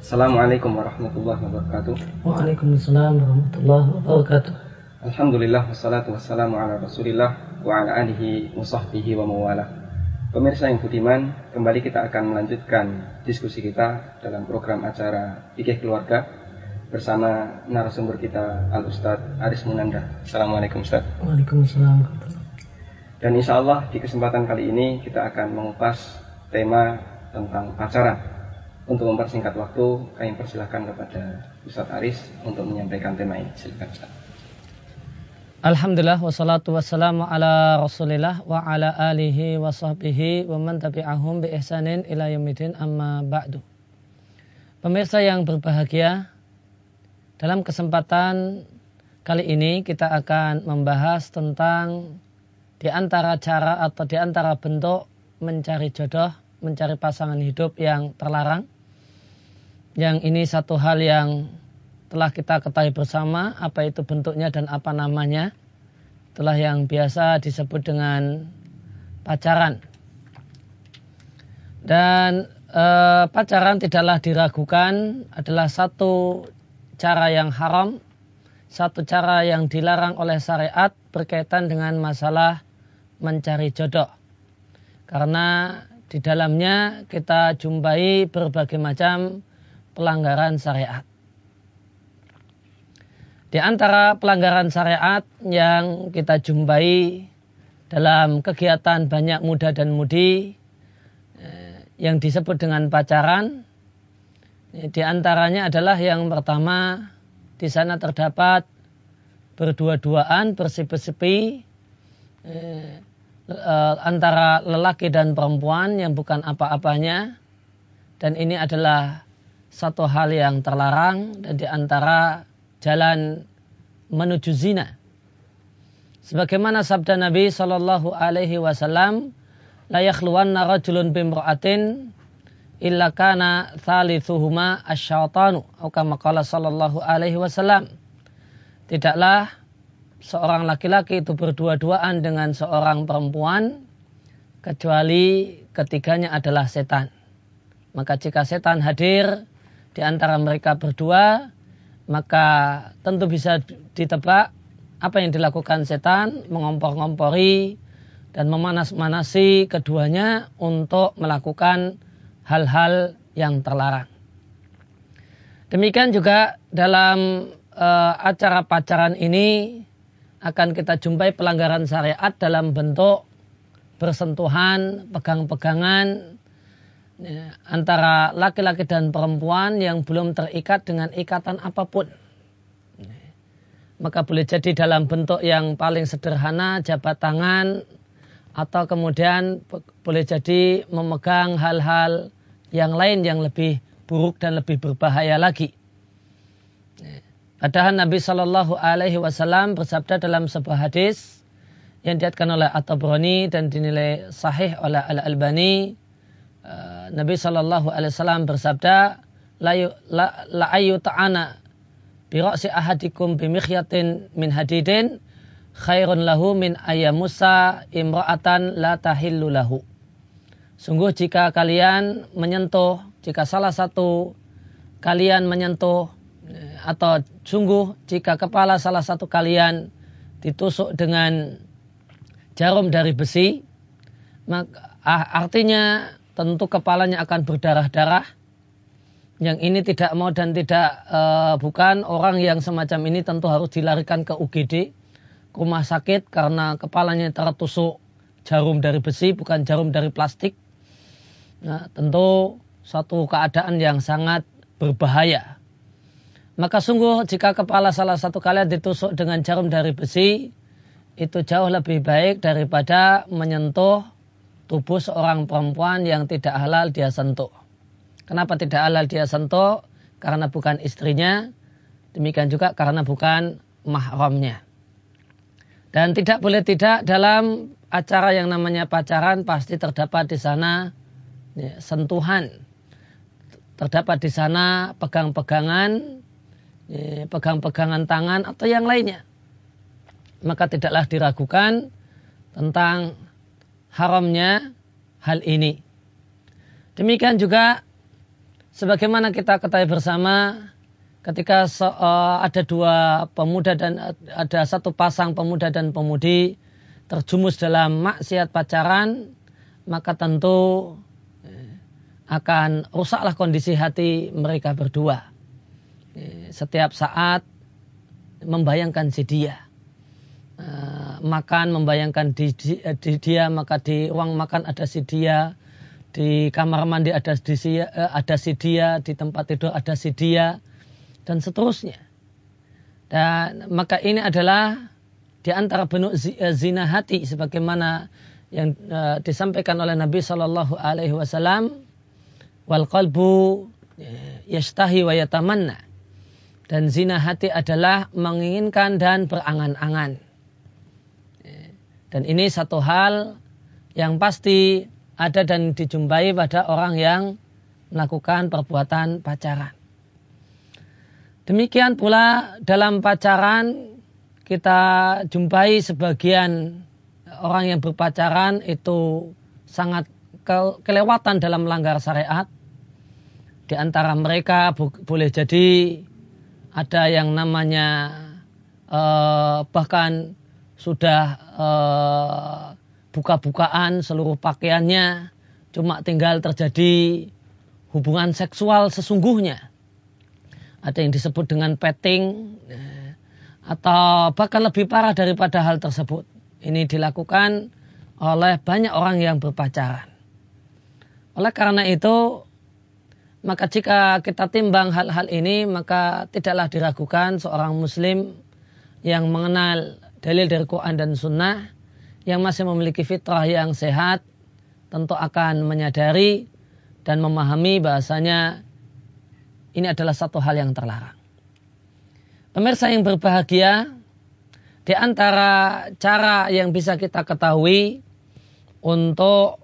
Assalamualaikum warahmatullahi wabarakatuh. Waalaikumsalam warahmatullahi wabarakatuh. Alhamdulillah wassalatu wassalamu ala Rasulillah wa ala alihi wa sahbihi wa mawala. Pemirsa yang budiman, kembali kita akan melanjutkan diskusi kita dalam program acara Fikih Keluarga bersama narasumber kita Al Ustadz Aris Munanda. Assalamualaikum Ustaz. Waalaikumsalam. Dan insya Allah di kesempatan kali ini kita akan mengupas tema tentang pacaran. Untuk mempersingkat waktu, kami persilahkan kepada Ustadz Aris untuk menyampaikan tema ini. Silakan Ustaz. Alhamdulillah wassalatu wassalamu ala Rasulillah wa ala alihi wa sahbihi wa man tabi'ahum bi ihsanin ila yaumidin amma ba'du. Pemirsa yang berbahagia, dalam kesempatan kali ini kita akan membahas tentang di antara cara atau di antara bentuk mencari jodoh, mencari pasangan hidup yang terlarang yang ini satu hal yang telah kita ketahui bersama apa itu bentuknya dan apa namanya telah yang biasa disebut dengan pacaran. Dan e, pacaran tidaklah diragukan adalah satu cara yang haram satu cara yang dilarang oleh syariat berkaitan dengan masalah mencari jodoh. Karena di dalamnya kita jumpai berbagai macam pelanggaran syariat. Di antara pelanggaran syariat yang kita jumpai dalam kegiatan banyak muda dan mudi eh, yang disebut dengan pacaran, eh, di antaranya adalah yang pertama di sana terdapat berdua-duaan bersepi-sepi eh, antara lelaki dan perempuan yang bukan apa-apanya dan ini adalah satu hal yang terlarang dan di antara jalan menuju zina. Sebagaimana sabda Nabi Shallallahu Alaihi Wasallam, layak luwanna rajulun bimro'atin illa kana thalithuhuma asyaitanu atau kama qala sallallahu alaihi wasallam tidaklah seorang laki-laki itu berdua-duaan dengan seorang perempuan kecuali ketiganya adalah setan maka jika setan hadir di antara mereka berdua, maka tentu bisa ditebak apa yang dilakukan setan, mengompor-ngompori dan memanas-manasi keduanya untuk melakukan hal-hal yang terlarang. Demikian juga dalam uh, acara pacaran ini akan kita jumpai pelanggaran syariat dalam bentuk bersentuhan, pegang-pegangan, antara laki-laki dan perempuan yang belum terikat dengan ikatan apa pun. Maka boleh jadi dalam bentuk yang paling sederhana, jabat tangan, atau kemudian boleh jadi memegang hal-hal yang lain yang lebih buruk dan lebih berbahaya lagi. Padahal Nabi Shallallahu Alaihi Wasallam bersabda dalam sebuah hadis yang diatkan oleh At-Tabrani dan dinilai sahih oleh Al Albani Eh, Nabi Shallallahu Alaihi Wasallam bersabda, la, ayu ta'ana birasi ahadikum bimikhyatin min hadidin khairun lahu min ayamusa imra'atan la tahillu lahu. Sungguh jika kalian menyentuh, jika salah satu kalian menyentuh atau sungguh jika kepala salah satu kalian ditusuk dengan jarum dari besi, maka ah, artinya tentu kepalanya akan berdarah-darah. Yang ini tidak mau dan tidak uh, bukan orang yang semacam ini tentu harus dilarikan ke UGD, ke rumah sakit karena kepalanya tertusuk jarum dari besi bukan jarum dari plastik. Nah, tentu satu keadaan yang sangat berbahaya. Maka sungguh jika kepala salah satu kalian ditusuk dengan jarum dari besi, itu jauh lebih baik daripada menyentuh tubuh seorang perempuan yang tidak halal dia sentuh. Kenapa tidak halal dia sentuh? Karena bukan istrinya, demikian juga karena bukan mahramnya. Dan tidak boleh tidak dalam acara yang namanya pacaran pasti terdapat di sana ya, sentuhan. Terdapat di sana pegang-pegangan, ya, pegang-pegangan tangan atau yang lainnya. Maka tidaklah diragukan tentang haramnya hal ini. Demikian juga sebagaimana kita ketahui bersama ketika uh, ada dua pemuda dan uh, ada satu pasang pemuda dan pemudi terjumus dalam maksiat pacaran maka tentu eh, akan rusaklah kondisi hati mereka berdua. Eh, setiap saat membayangkan si dia. Eh, makan membayangkan di, di, di dia, maka di ruang makan ada si dia, di kamar mandi ada si, ada si dia, di tempat tidur ada si dia, dan seterusnya. Dan maka ini adalah di antara bentuk eh, zina hati sebagaimana yang disampaikan oleh Nabi Shallallahu Alaihi Wasallam wal qalbu eh, yashtahi wa yatamanna dan zina hati adalah menginginkan dan berangan-angan dan ini satu hal yang pasti ada dan dijumpai pada orang yang melakukan perbuatan pacaran. Demikian pula dalam pacaran kita jumpai sebagian orang yang berpacaran itu sangat ke kelewatan dalam melanggar syariat. Di antara mereka boleh jadi ada yang namanya uh, bahkan sudah uh, buka-bukaan seluruh pakaiannya, cuma tinggal terjadi hubungan seksual sesungguhnya. Ada yang disebut dengan petting, atau bahkan lebih parah daripada hal tersebut. Ini dilakukan oleh banyak orang yang berpacaran. Oleh karena itu, maka jika kita timbang hal-hal ini, maka tidaklah diragukan seorang muslim yang mengenal dalil dari Quran dan Sunnah, yang masih memiliki fitrah yang sehat, tentu akan menyadari dan memahami bahasanya ini adalah satu hal yang terlarang. Pemirsa yang berbahagia, di antara cara yang bisa kita ketahui untuk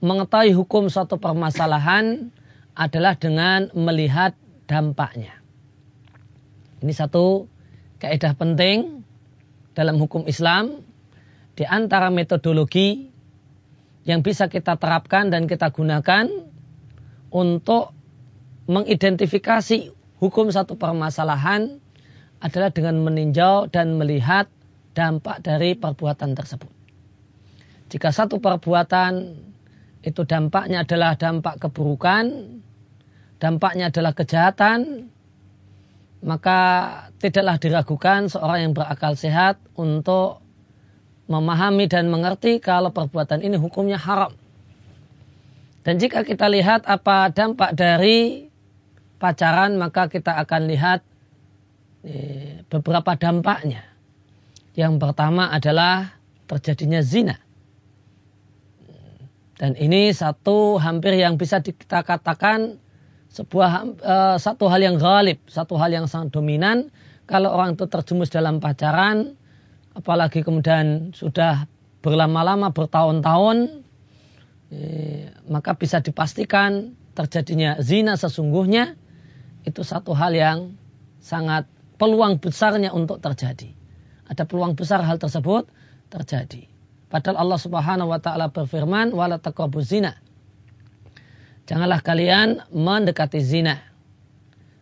mengetahui hukum suatu permasalahan adalah dengan melihat dampaknya. Ini satu kaidah penting dalam hukum Islam di antara metodologi yang bisa kita terapkan dan kita gunakan untuk mengidentifikasi hukum satu permasalahan adalah dengan meninjau dan melihat dampak dari perbuatan tersebut. Jika satu perbuatan itu dampaknya adalah dampak keburukan, dampaknya adalah kejahatan, maka tidaklah diragukan seorang yang berakal sehat untuk memahami dan mengerti kalau perbuatan ini hukumnya haram. Dan jika kita lihat apa dampak dari pacaran, maka kita akan lihat Eh, beberapa dampaknya. Yang pertama adalah terjadinya zina. Dan ini satu hampir yang bisa kita katakan sebuah uh, satu hal yang galib, satu hal yang sangat dominan. Kalau orang itu terjumus dalam pacaran, apalagi kemudian sudah berlama-lama bertahun-tahun, eh, maka bisa dipastikan terjadinya zina sesungguhnya itu satu hal yang sangat peluang besarnya untuk terjadi. Ada peluang besar hal tersebut terjadi. Padahal Allah Subhanahu wa taala berfirman, "Wala zina." Janganlah kalian mendekati zina.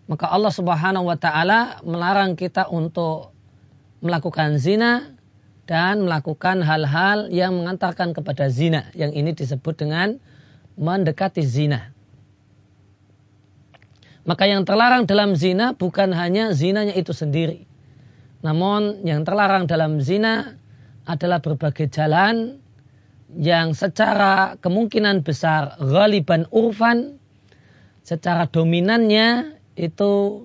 Maka Allah Subhanahu wa taala melarang kita untuk melakukan zina dan melakukan hal-hal yang mengantarkan kepada zina. Yang ini disebut dengan mendekati zina. Maka yang terlarang dalam zina bukan hanya zinanya itu sendiri. Namun yang terlarang dalam zina adalah berbagai jalan yang secara kemungkinan besar ghaliban urfan secara dominannya itu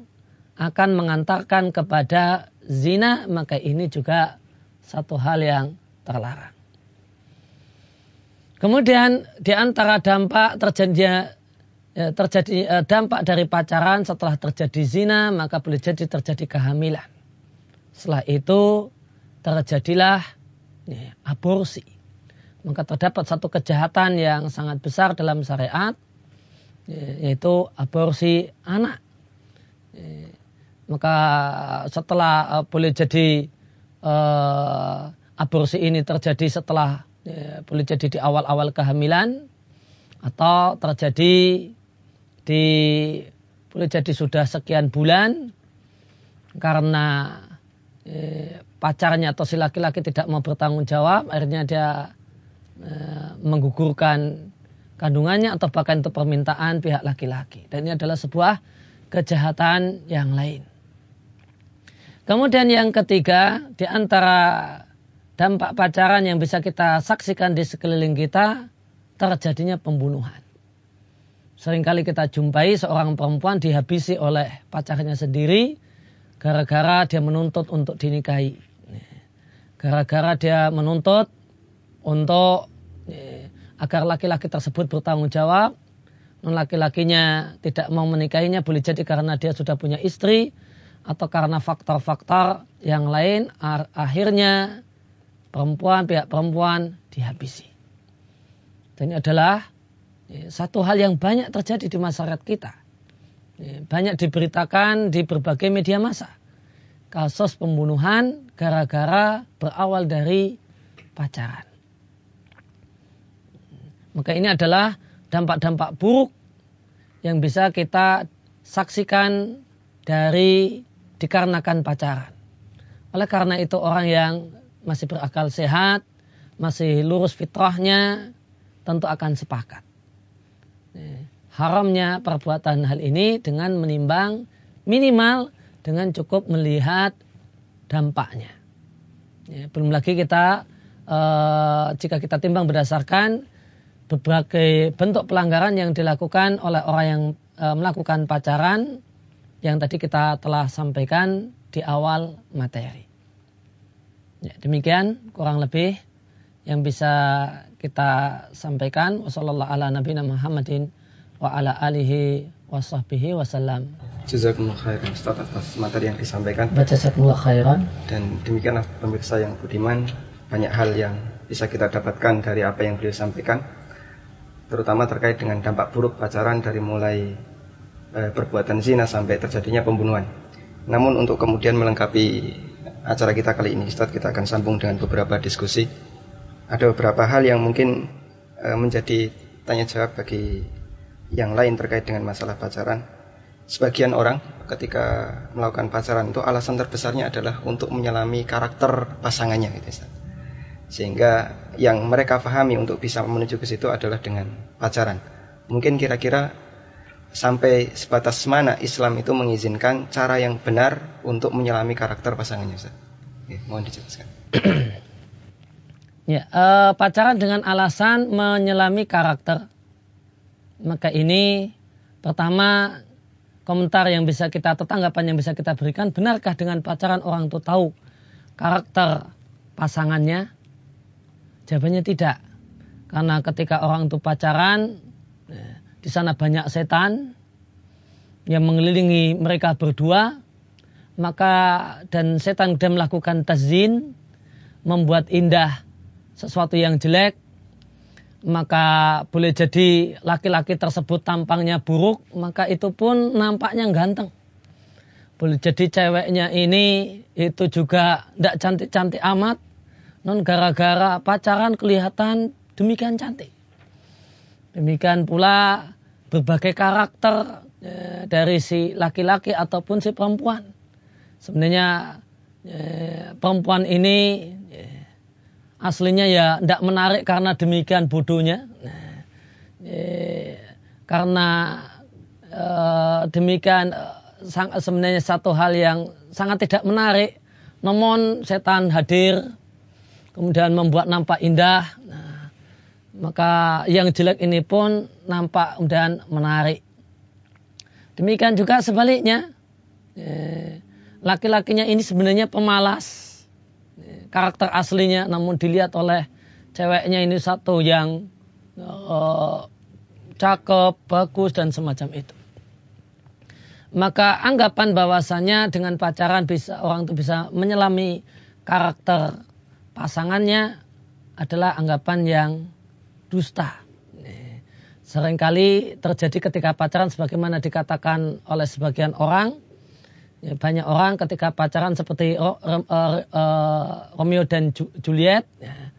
akan mengantarkan kepada zina maka ini juga satu hal yang terlarang. Kemudian di antara dampak terjadinya ya, terjadi eh, dampak dari pacaran setelah terjadi zina maka boleh jadi terjadi kehamilan. Setelah itu terjadilah aborsi. Maka terdapat satu kejahatan yang sangat besar dalam syariat ya, yaitu aborsi anak. Ya, maka setelah uh, boleh jadi aborsi ini terjadi setelah boleh jadi di awal-awal kehamilan atau terjadi jadi boleh jadi sudah sekian bulan karena pacarnya atau si laki-laki tidak mau bertanggung jawab, akhirnya dia eh, menggugurkan kandungannya atau bahkan itu permintaan pihak laki-laki. Dan ini adalah sebuah kejahatan yang lain. Kemudian yang ketiga, di antara dampak pacaran yang bisa kita saksikan di sekeliling kita, terjadinya pembunuhan. Seringkali kita jumpai seorang perempuan dihabisi oleh pacarnya sendiri, gara-gara dia menuntut untuk dinikahi. Gara-gara dia menuntut untuk agar laki-laki tersebut bertanggung jawab, laki-lakinya tidak mau menikahinya boleh jadi karena dia sudah punya istri, atau karena faktor-faktor yang lain akhirnya perempuan pihak perempuan dihabisi. Dan ini adalah ya, satu hal yang banyak terjadi di masyarakat kita. Ya, banyak diberitakan di berbagai media massa. Kasus pembunuhan gara-gara berawal dari pacaran. Maka ini adalah dampak-dampak buruk yang bisa kita saksikan dari dikarenakan pacaran. Oleh karena itu orang yang masih berakal sehat, masih lurus fitrahnya, tentu akan sepakat. Haramnya perbuatan hal ini dengan menimbang minimal dengan cukup melihat dampaknya. belum lagi kita eh, jika kita timbang berdasarkan berbagai bentuk pelanggaran yang dilakukan oleh orang yang eh, melakukan pacaran yang tadi kita telah sampaikan di awal materi. Ya, demikian kurang lebih yang bisa kita sampaikan. Wassalamualaikum Muhammadin wa ala alihi wa sahbihi wasallam. Jazakumullah khairan Ustaz atas materi yang disampaikan. Jazakumullah khairan. Dan demikianlah pemirsa yang budiman, banyak hal yang bisa kita dapatkan dari apa yang beliau sampaikan. Terutama terkait dengan dampak buruk pacaran dari mulai eh, perbuatan zina sampai terjadinya pembunuhan. Namun untuk kemudian melengkapi acara kita kali ini, Ustaz, kita akan sambung dengan beberapa diskusi. Ada beberapa hal yang mungkin eh, menjadi tanya jawab bagi yang lain terkait dengan masalah pacaran. Sebagian orang ketika melakukan pacaran itu alasan terbesarnya adalah untuk menyelami karakter pasangannya gitu Ustaz. Sehingga yang mereka pahami untuk bisa menuju ke situ adalah dengan pacaran. Mungkin kira-kira sampai sebatas mana Islam itu mengizinkan cara yang benar untuk menyelami karakter pasangannya Ustaz? Oke, mohon dijelaskan. ya, e, pacaran dengan alasan menyelami karakter. Maka ini pertama komentar yang bisa kita atau tanggapan yang bisa kita berikan, benarkah dengan pacaran orang itu tahu karakter pasangannya? Jawabannya tidak. Karena ketika orang itu pacaran, ya, di sana banyak setan yang mengelilingi mereka berdua. Maka dan setan sudah melakukan tazin, membuat indah sesuatu yang jelek, maka boleh jadi laki-laki tersebut tampangnya buruk, maka itu pun nampaknya ganteng. Boleh jadi ceweknya ini itu juga tidak cantik-cantik amat, non gara-gara pacaran kelihatan demikian cantik. Demikian pula berbagai karakter ya, dari si laki-laki ataupun si perempuan. Sebenarnya ya, perempuan ini ya, aslinya ya tidak menarik karena demikian bodohnya. Ya, karena eh, demikian eh, sebenarnya satu hal yang sangat tidak menarik. Namun setan hadir kemudian membuat nampak indah. Nah, maka yang jelek ini pun nampak dan menarik. Demikian juga sebaliknya, eh, laki-lakinya ini sebenarnya pemalas. Eh, karakter aslinya namun dilihat oleh ceweknya ini satu yang uh, cakep, bagus dan semacam itu. Maka anggapan bahwasanya dengan pacaran bisa orang itu bisa menyelami karakter pasangannya adalah anggapan yang dusta. Seringkali terjadi ketika pacaran sebagaimana dikatakan oleh sebagian orang. Ya, banyak orang ketika pacaran seperti uh, uh, Romeo dan Juliet. Ya,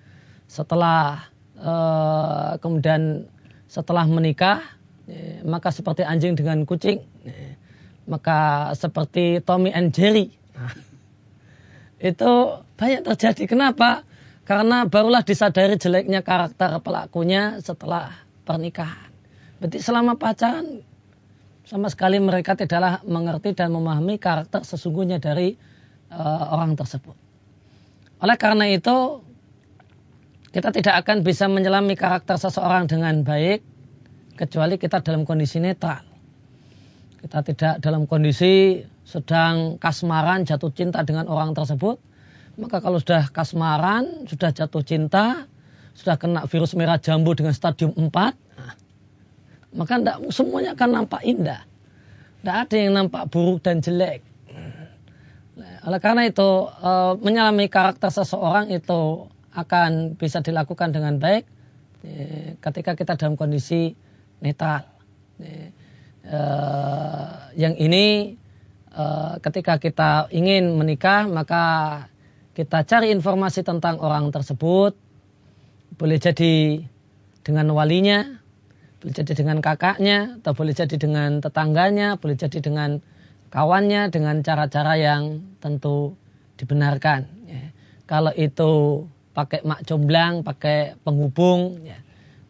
setelah uh, kemudian setelah menikah, ya, maka seperti anjing dengan kucing, maka seperti Tommy and Jerry. Itu banyak terjadi. Kenapa? Karena barulah disadari jeleknya karakter pelakunya setelah pernikahan. Berarti selama pacaran sama sekali mereka tidaklah mengerti dan memahami karakter sesungguhnya dari uh, orang tersebut. Oleh karena itu, kita tidak akan bisa menyelami karakter seseorang dengan baik kecuali kita dalam kondisi netral. Kita tidak dalam kondisi sedang kasmaran jatuh cinta dengan orang tersebut, maka kalau sudah kasmaran, sudah jatuh cinta, sudah kena virus merah jambu dengan stadium 4, nah, maka enggak, semuanya akan nampak indah. Tidak ada yang nampak buruk dan jelek. Oleh karena itu, e, menyelami karakter seseorang itu akan bisa dilakukan dengan baik e, ketika kita dalam kondisi netral. E, yang ini ketika kita ingin menikah, maka kita cari informasi tentang orang tersebut. Boleh jadi dengan walinya, boleh jadi dengan kakaknya, atau boleh jadi dengan tetangganya, boleh jadi dengan kawannya, dengan cara-cara yang tentu dibenarkan. Ya. Kalau itu pakai mak comblang, pakai penghubung, ya.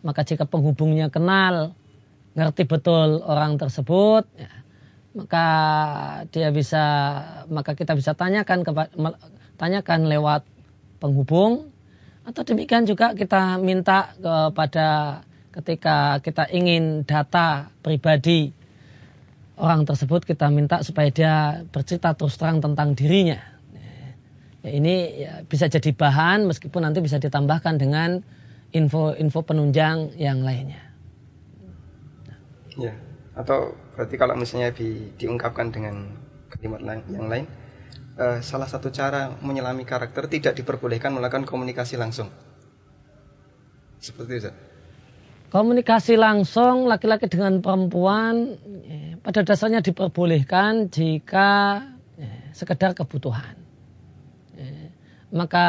maka jika penghubungnya kenal, ngerti betul orang tersebut, ya, maka dia bisa, maka kita bisa tanyakan tanyakan lewat penghubung, atau demikian juga kita minta kepada ketika kita ingin data pribadi orang tersebut kita minta supaya dia bercerita terus terang tentang dirinya. Ya, ini ya, bisa jadi bahan meskipun nanti bisa ditambahkan dengan info-info penunjang yang lainnya. Ya, atau berarti kalau misalnya di, diungkapkan dengan kalimat lain, yang lain, uh, salah satu cara menyelami karakter tidak diperbolehkan melakukan komunikasi langsung. Seperti itu komunikasi langsung laki-laki dengan perempuan ya, pada dasarnya diperbolehkan jika ya, sekedar kebutuhan. Ya, maka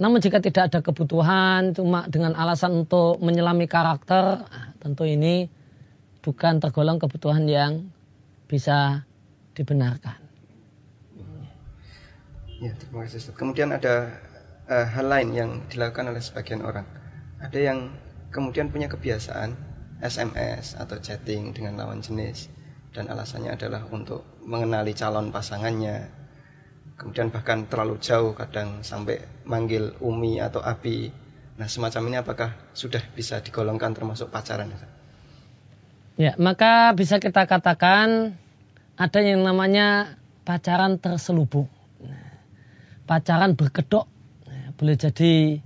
namun jika tidak ada kebutuhan cuma dengan alasan untuk menyelami karakter, ah, tentu ini bukan tergolong kebutuhan yang bisa dibenarkan. Ya, terima kasih. Kemudian ada uh, hal lain yang dilakukan oleh sebagian orang ada yang kemudian punya kebiasaan SMS atau chatting dengan lawan jenis dan alasannya adalah untuk mengenali calon pasangannya kemudian bahkan terlalu jauh kadang sampai manggil Umi atau Abi nah semacam ini apakah sudah bisa digolongkan termasuk pacaran ya maka bisa kita katakan ada yang namanya pacaran terselubung pacaran berkedok boleh jadi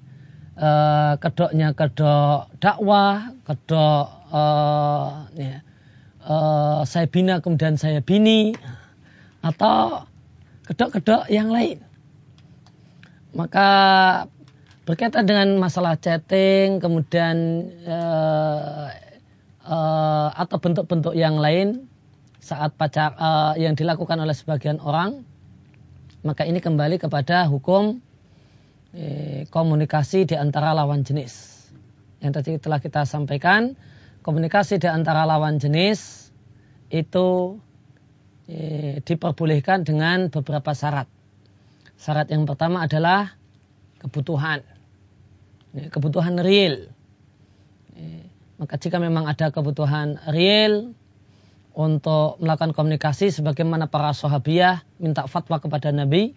uh, kedoknya kedok dakwah, kedok uh, ya, uh, saya bina kemudian saya bini, atau kedok-kedok yang lain. Maka berkaitan dengan masalah chatting, kemudian uh, uh, atau bentuk-bentuk yang lain saat pacar uh, yang dilakukan oleh sebagian orang, maka ini kembali kepada hukum Eh, komunikasi di antara lawan jenis. Yang tadi telah kita sampaikan, komunikasi di antara lawan jenis itu eh, diperbolehkan dengan beberapa syarat. Syarat yang pertama adalah kebutuhan. Eh, kebutuhan real. Maka jika memang ada kebutuhan real untuk melakukan komunikasi sebagaimana para sahabiah minta fatwa kepada Nabi,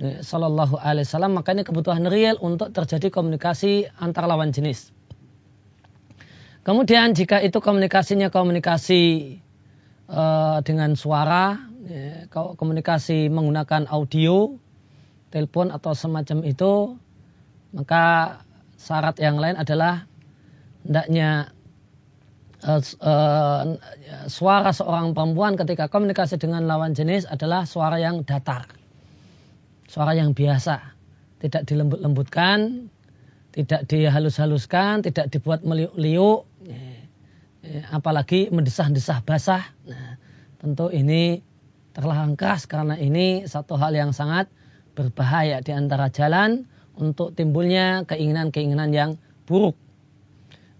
Sallallahu Alaihi Wasallam makanya kebutuhan real untuk terjadi komunikasi antar lawan jenis. Kemudian jika itu komunikasinya komunikasi uh, dengan suara, ya, komunikasi menggunakan audio, telepon atau semacam itu, maka syarat yang lain adalah hendaknya uh, uh, suara seorang perempuan ketika komunikasi dengan lawan jenis adalah suara yang datar suara yang biasa, tidak dilembut-lembutkan, tidak dihalus-haluskan, tidak dibuat meliuk-liuk, apalagi mendesah-desah basah. Nah, tentu ini terlalu keras karena ini satu hal yang sangat berbahaya di antara jalan untuk timbulnya keinginan-keinginan yang buruk.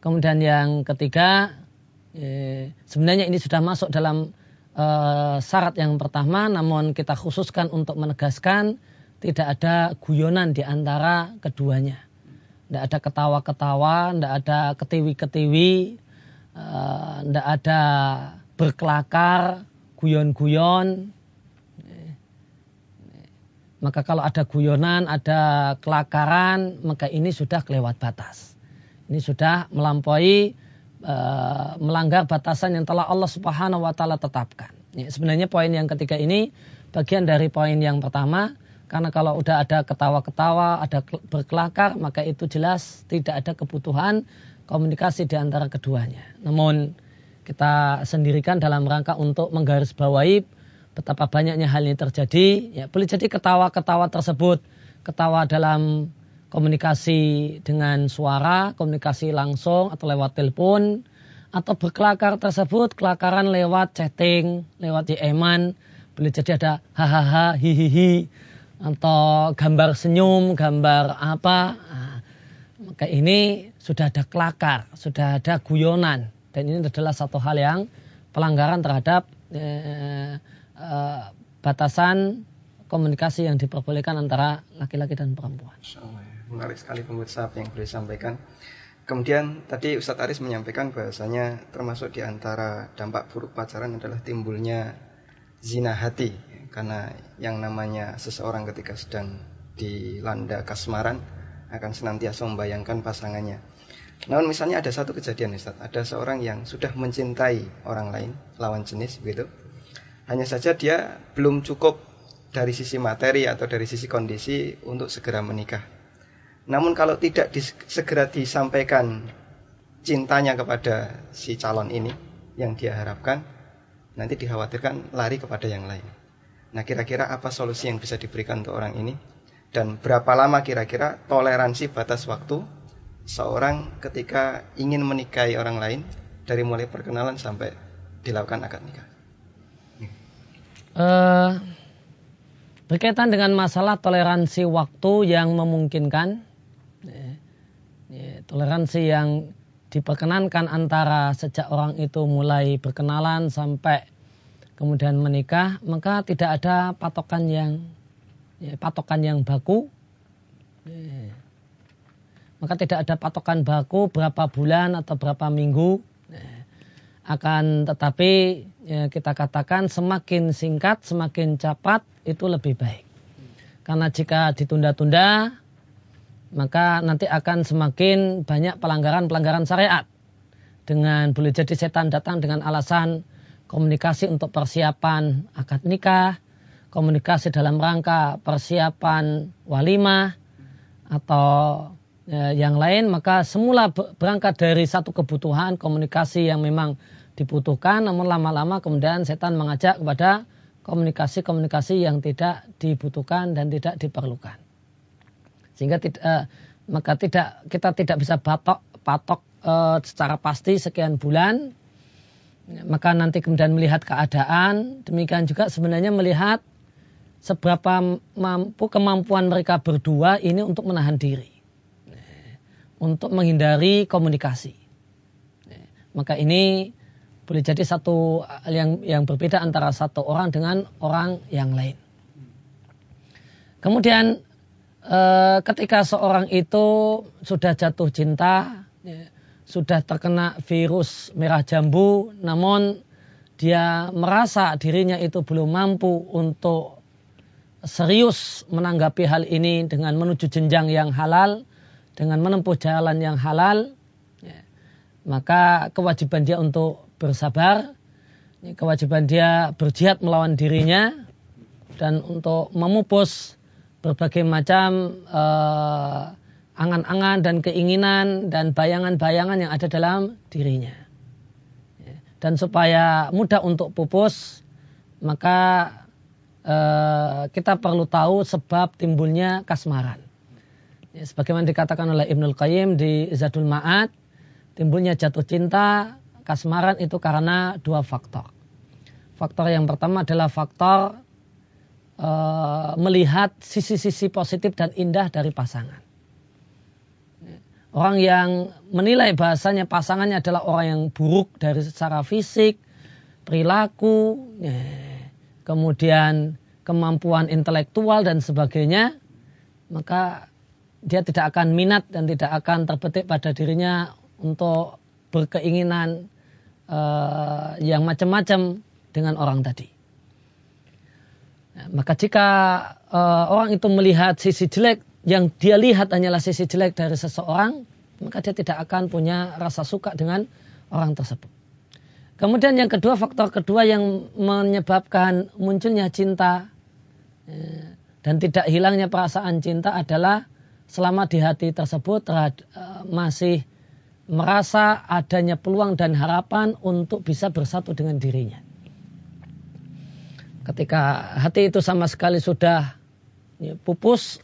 Kemudian yang ketiga, eh, sebenarnya ini sudah masuk dalam eh, syarat yang pertama, namun kita khususkan untuk menegaskan tidak ada guyonan di antara keduanya. Tidak ada ketawa-ketawa, tidak ada ketiwi-ketiwi, tidak eh, ada berkelakar, guyon-guyon. Maka kalau ada guyonan, ada kelakaran, maka ini sudah kelewat batas. Ini sudah melampaui uh, melanggar batasan yang telah Allah Subhanahu wa taala tetapkan. Ya, sebenarnya poin yang ketiga ini bagian dari poin yang pertama karena kalau udah ada ketawa-ketawa, ada berkelakar, maka itu jelas tidak ada kebutuhan komunikasi di antara keduanya. Namun kita sendirikan dalam rangka untuk menggarisbawahi betapa banyaknya hal ini terjadi. Ya, boleh jadi ketawa-ketawa tersebut, ketawa dalam komunikasi dengan suara, komunikasi langsung atau lewat telepon, atau berkelakar tersebut kelakaran lewat chatting, lewat DM-an, boleh jadi ada hahaha, hihihi, atau gambar senyum, gambar apa. Nah, maka ini sudah ada kelakar, sudah ada guyonan, dan ini adalah satu hal yang pelanggaran terhadap eh, eh, batasan komunikasi yang diperbolehkan antara laki-laki dan perempuan. Menarik sekali pemirsa apa yang boleh sampaikan. Kemudian tadi Ustadz Aris menyampaikan bahasanya termasuk di antara dampak buruk pacaran adalah timbulnya zina hati. Karena yang namanya seseorang ketika sedang dilanda kasmaran akan senantiasa membayangkan pasangannya. Namun misalnya ada satu kejadian Ustaz, ada seorang yang sudah mencintai orang lain, lawan jenis begitu. Hanya saja dia belum cukup dari sisi materi atau dari sisi kondisi untuk segera menikah. Namun kalau tidak dis, segera disampaikan cintanya kepada si calon ini yang dia harapkan, nanti dikhawatirkan lari kepada yang lain. Nah kira-kira apa solusi yang bisa diberikan untuk orang ini? Dan berapa lama kira-kira toleransi batas waktu seorang ketika ingin menikahi orang lain dari mulai perkenalan sampai dilakukan akad nikah? Uh, berkaitan dengan masalah toleransi waktu yang memungkinkan, toleransi yang diperkenankan antara sejak orang itu mulai berkenalan sampai kemudian menikah, maka tidak ada patokan yang ya, patokan yang baku. Maka tidak ada patokan baku berapa bulan atau berapa minggu. Akan tetapi ya, kita katakan semakin singkat, semakin cepat itu lebih baik. Karena jika ditunda-tunda, maka nanti akan semakin banyak pelanggaran-pelanggaran syariat. Dengan boleh jadi setan datang dengan alasan komunikasi untuk persiapan akad nikah, komunikasi dalam rangka persiapan walimah atau e, yang lain, maka semula berangkat dari satu kebutuhan komunikasi yang memang dibutuhkan, namun lama-lama kemudian setan mengajak kepada komunikasi-komunikasi yang tidak dibutuhkan dan tidak diperlukan. Sehingga tidak, uh, maka tidak kita tidak bisa patok patok uh, secara pasti sekian bulan. Maka nanti kemudian melihat keadaan, demikian juga sebenarnya melihat seberapa mampu kemampuan mereka berdua ini untuk menahan diri. Untuk menghindari komunikasi. Maka ini boleh jadi satu yang yang berbeda antara satu orang dengan orang yang lain. Kemudian e, ketika seorang itu sudah jatuh cinta, ya, sudah terkena virus merah jambu, namun dia merasa dirinya itu belum mampu untuk serius menanggapi hal ini dengan menuju jenjang yang halal, dengan menempuh jalan yang halal, ya, maka kewajiban dia untuk bersabar, ya, kewajiban dia berjihad melawan dirinya, dan untuk memupus berbagai macam uh, angan-angan dan keinginan dan bayangan-bayangan yang ada dalam dirinya. Ya. Dan supaya mudah untuk pupus, maka uh, kita perlu tahu sebab timbulnya kasmaran. Ya, sebagaimana dikatakan oleh Ibnul Qayyim di Zadul Ma'ad, timbulnya jatuh cinta, kasmaran itu karena dua faktor. Faktor yang pertama adalah faktor uh, melihat sisi-sisi positif dan indah dari pasangan. orang yang menilai bahasanya pasangannya adalah orang yang buruk dari secara fisik, perilaku, ya, kemudian kemampuan intelektual dan sebagainya, maka dia tidak akan minat dan tidak akan terbetik pada dirinya untuk berkeinginan uh, yang macam-macam dengan orang tadi. Maka jika uh, orang itu melihat sisi jelek yang dia lihat hanyalah sisi jelek dari seseorang, maka dia tidak akan punya rasa suka dengan orang tersebut. Kemudian yang kedua, faktor kedua yang menyebabkan munculnya cinta ya, dan tidak hilangnya perasaan cinta adalah selama di hati tersebut uh, masih merasa adanya peluang dan harapan untuk bisa bersatu dengan dirinya. Ketika hati itu sama sekali sudah ya, pupus,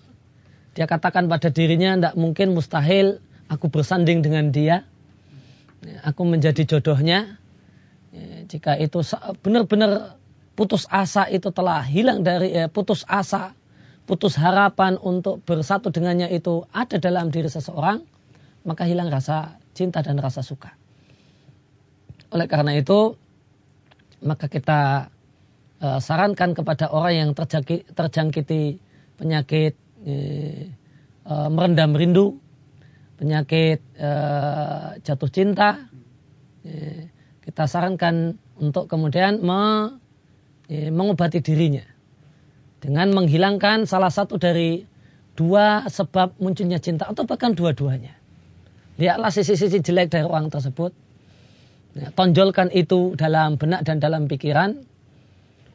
dia katakan pada dirinya tidak mungkin mustahil aku bersanding dengan dia, ya, aku menjadi jodohnya. Ya, jika itu benar-benar putus asa itu telah hilang dari eh, putus asa, putus harapan untuk bersatu dengannya itu ada dalam diri seseorang, maka hilang rasa cinta dan rasa suka. Oleh karena itu, maka kita uh, sarankan kepada orang yang terjangkiti, terjangkiti penyakit uh, merendam rindu, penyakit uh, jatuh cinta, kita sarankan untuk kemudian me, mengobati dirinya dengan menghilangkan salah satu dari dua sebab munculnya cinta atau bahkan dua-duanya. Lihatlah sisi-sisi jelek dari orang tersebut. Ya, tonjolkan itu dalam benak dan dalam pikiran.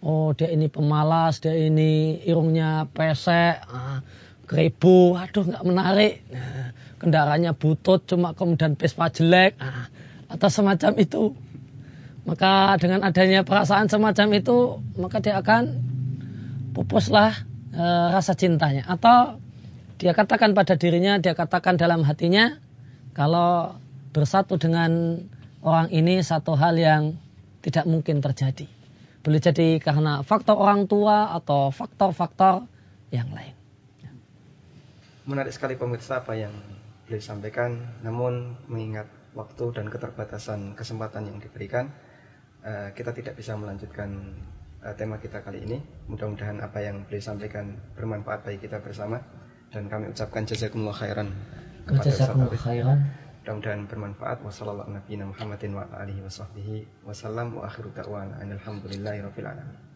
Oh dia ini pemalas, dia ini irungnya pesek, ah, aduh nggak menarik. Nah, kendaraannya butut, cuma kemudian pespa jelek, ah, atau semacam itu. Maka dengan adanya perasaan semacam itu, maka dia akan pupuslah e, rasa cintanya. Atau dia katakan pada dirinya, dia katakan dalam hatinya, kalau bersatu dengan orang ini satu hal yang tidak mungkin terjadi. Boleh jadi karena faktor orang tua atau faktor-faktor yang lain. Menarik sekali pemirsa apa yang beliau sampaikan, namun mengingat waktu dan keterbatasan kesempatan yang diberikan, eh, kita tidak bisa melanjutkan eh, tema kita kali ini. Mudah-mudahan apa yang beliau sampaikan bermanfaat bagi kita bersama dan kami ucapkan jazakumullah khairan kepada Jazakumullah khairan. Mudah-mudahan bermanfaat. Wassalamualaikum warahmatullahi wabarakatuh. Wa alihi wa sahbihi wasallam wa akhiru da'wana alhamdulillahi rabbil alamin.